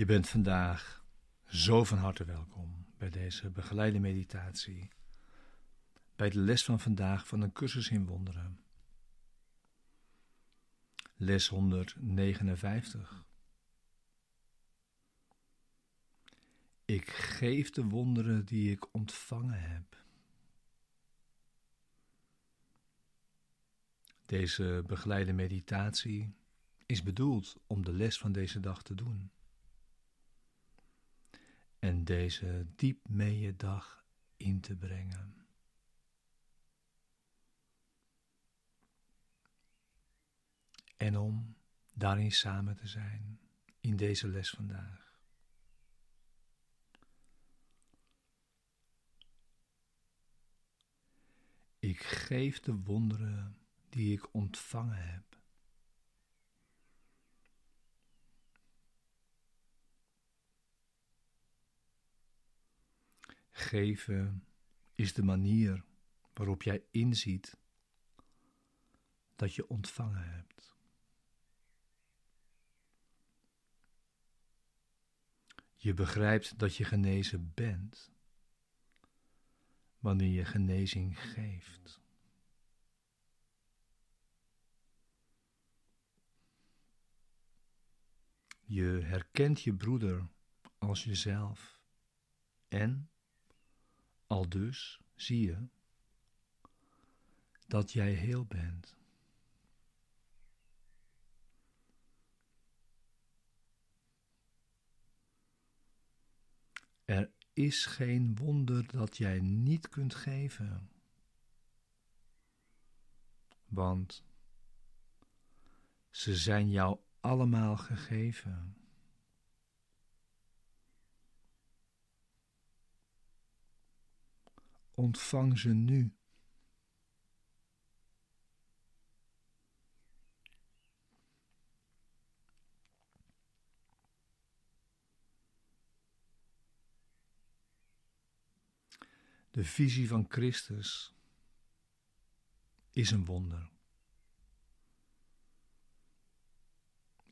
Je bent vandaag zo van harte welkom bij deze begeleide meditatie, bij de les van vandaag van een cursus in wonderen. Les 159. Ik geef de wonderen die ik ontvangen heb. Deze begeleide meditatie is bedoeld om de les van deze dag te doen en deze diep mee dag in te brengen. En om daarin samen te zijn in deze les vandaag. Ik geef de wonderen die ik ontvangen heb. Geven is de manier waarop jij inziet dat je ontvangen hebt. Je begrijpt dat je genezen bent wanneer je genezing geeft. Je herkent je broeder als jezelf en al dus zie je dat jij heel bent. Er is geen wonder dat jij niet kunt geven. Want ze zijn jou allemaal gegeven. Ontvang ze nu. De visie van Christus is een wonder.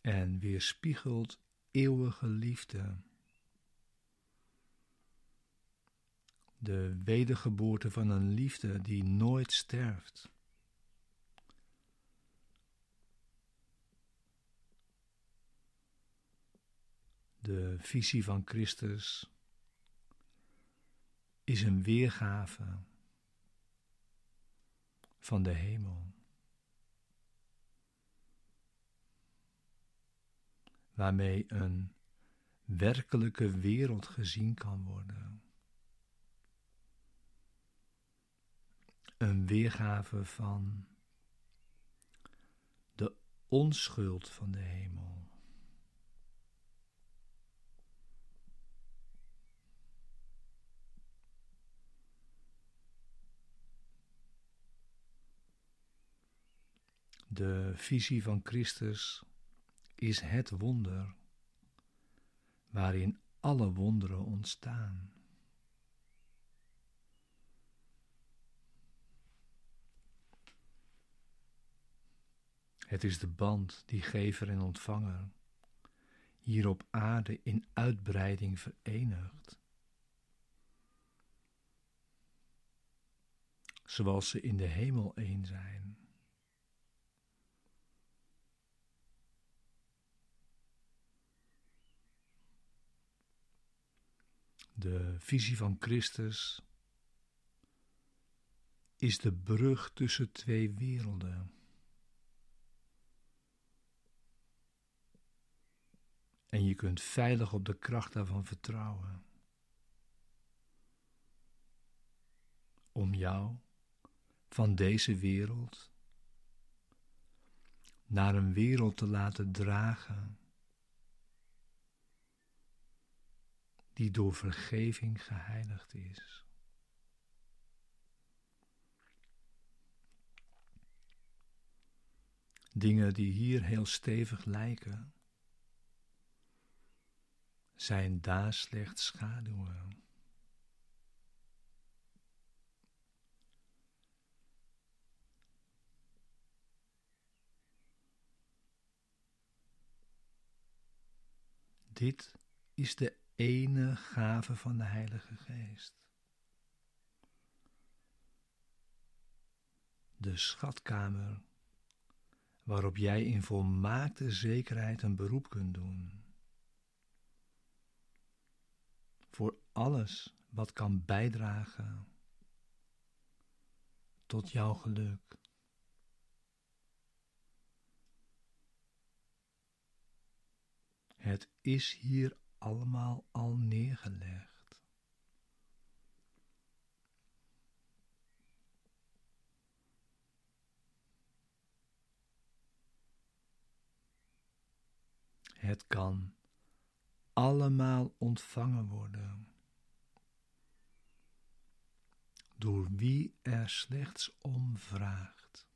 En weerspiegelt eeuwige liefde. De wedergeboorte van een liefde die nooit sterft. De visie van Christus is een weergave van de hemel. Waarmee een werkelijke wereld gezien kan worden. een weergave van de onschuld van de hemel. De visie van Christus is het wonder waarin alle wonderen ontstaan. Het is de band die gever en ontvanger hier op aarde in uitbreiding verenigt. Zoals ze in de hemel één zijn. De visie van Christus is de brug tussen twee werelden. En je kunt veilig op de kracht daarvan vertrouwen. Om jou van deze wereld naar een wereld te laten dragen die door vergeving geheiligd is. Dingen die hier heel stevig lijken, zijn daar slechts schaduwen. Dit is de ene gave van de Heilige Geest. De schatkamer waarop jij in volmaakte zekerheid een beroep kunt doen. Voor alles wat kan bijdragen tot jouw geluk. Het is hier allemaal al neergelegd. Het kan allemaal ontvangen worden door wie er slechts om vraagt.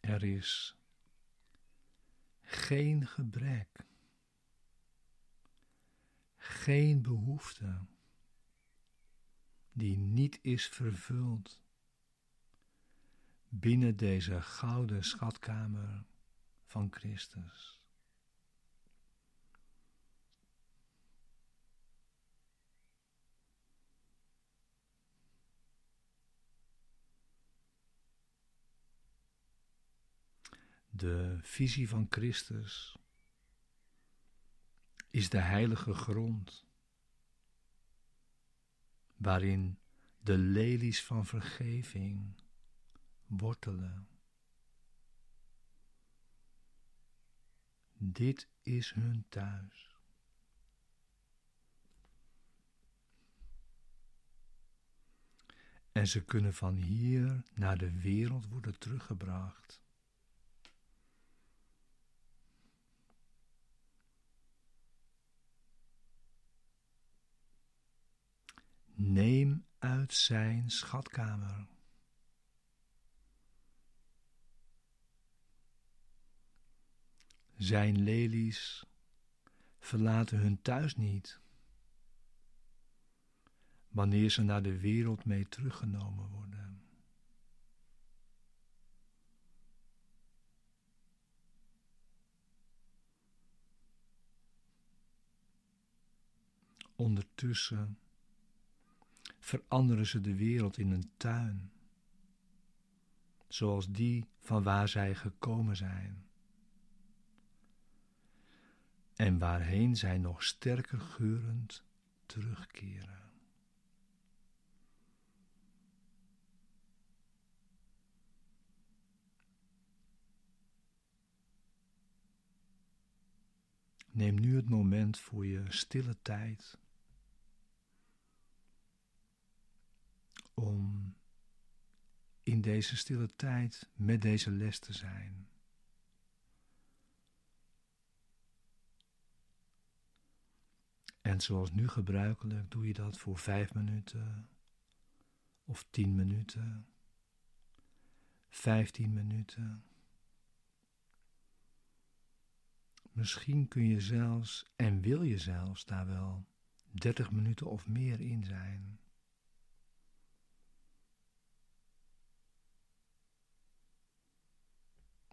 Er is geen gebrek, geen behoefte die niet is vervuld binnen deze gouden schatkamer van Christus. De visie van Christus is de heilige grond waarin de lelies van vergeving wortelen. Dit is hun thuis. En ze kunnen van hier naar de wereld worden teruggebracht. Neem uit zijn schatkamer. Zijn lelies verlaten hun thuis niet, wanneer ze naar de wereld mee teruggenomen worden. Ondertussen veranderen ze de wereld in een tuin, zoals die van waar zij gekomen zijn. En waarheen zij nog sterker geurend terugkeren. Neem nu het moment voor je stille tijd om in deze stille tijd met deze les te zijn. En zoals nu gebruikelijk doe je dat voor vijf minuten of tien minuten, vijftien minuten. Misschien kun je zelfs en wil je zelfs daar wel dertig minuten of meer in zijn.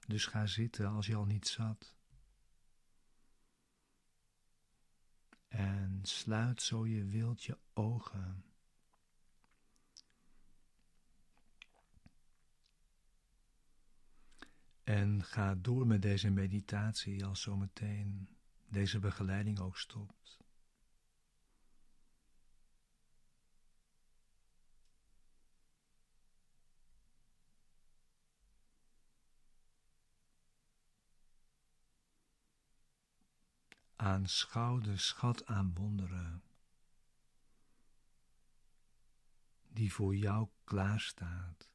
Dus ga zitten als je al niet zat. En sluit zo je wilt je ogen. En ga door met deze meditatie als zometeen deze begeleiding ook stopt. Aanschouw de schat aan wonderen die voor jou klaarstaat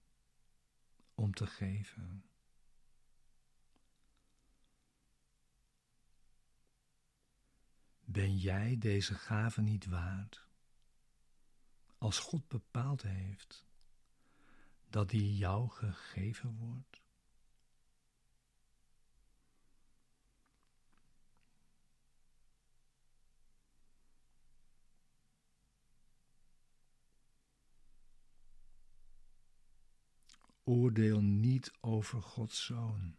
om te geven. Ben jij deze gave niet waard als God bepaald heeft dat die jou gegeven wordt? Oordeel niet over Gods zoon.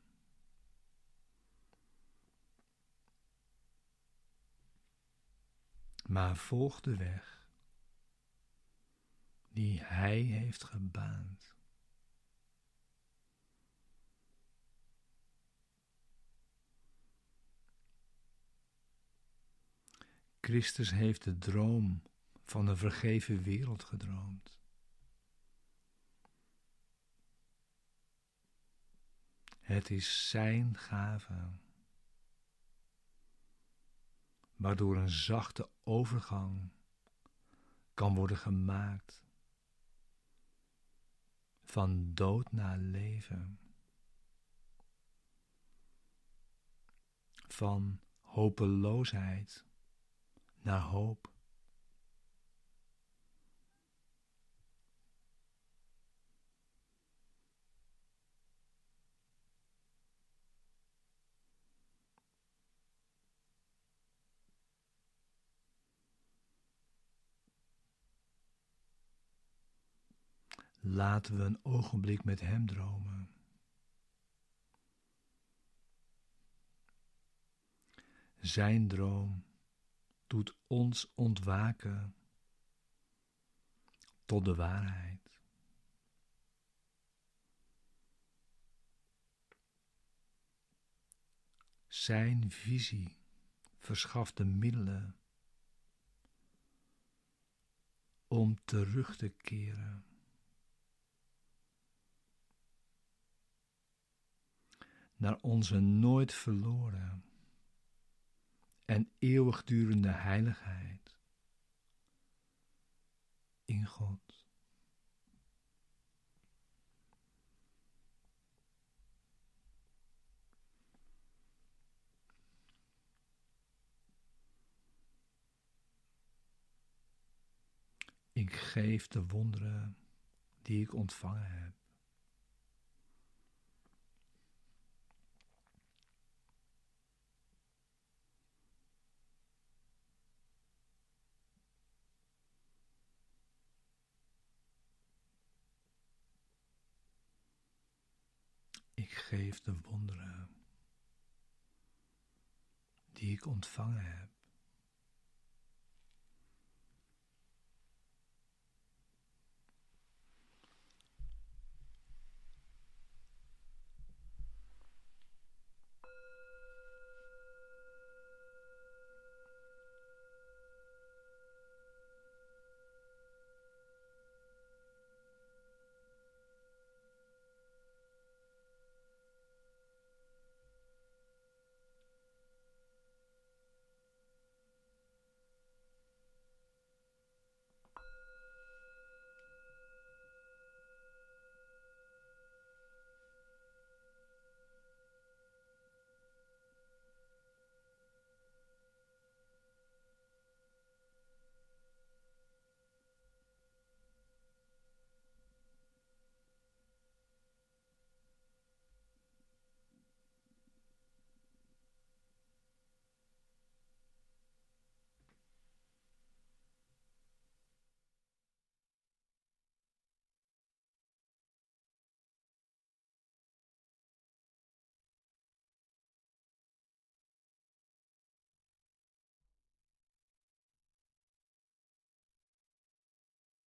Maar volg de weg die Hij heeft gebaand. Christus heeft de droom van een vergeven wereld gedroomd. Het is Zijn gave, waardoor een zachte overgang kan worden gemaakt van dood naar leven, van hopeloosheid naar hoop. Laten we een ogenblik met Hem dromen. Zijn droom doet ons ontwaken tot de waarheid. Zijn visie verschaft de middelen om terug te keren. Naar onze nooit verloren en eeuwigdurende heiligheid in God. Ik geef de wonderen die ik ontvangen heb. Geef de wonderen die ik ontvangen heb.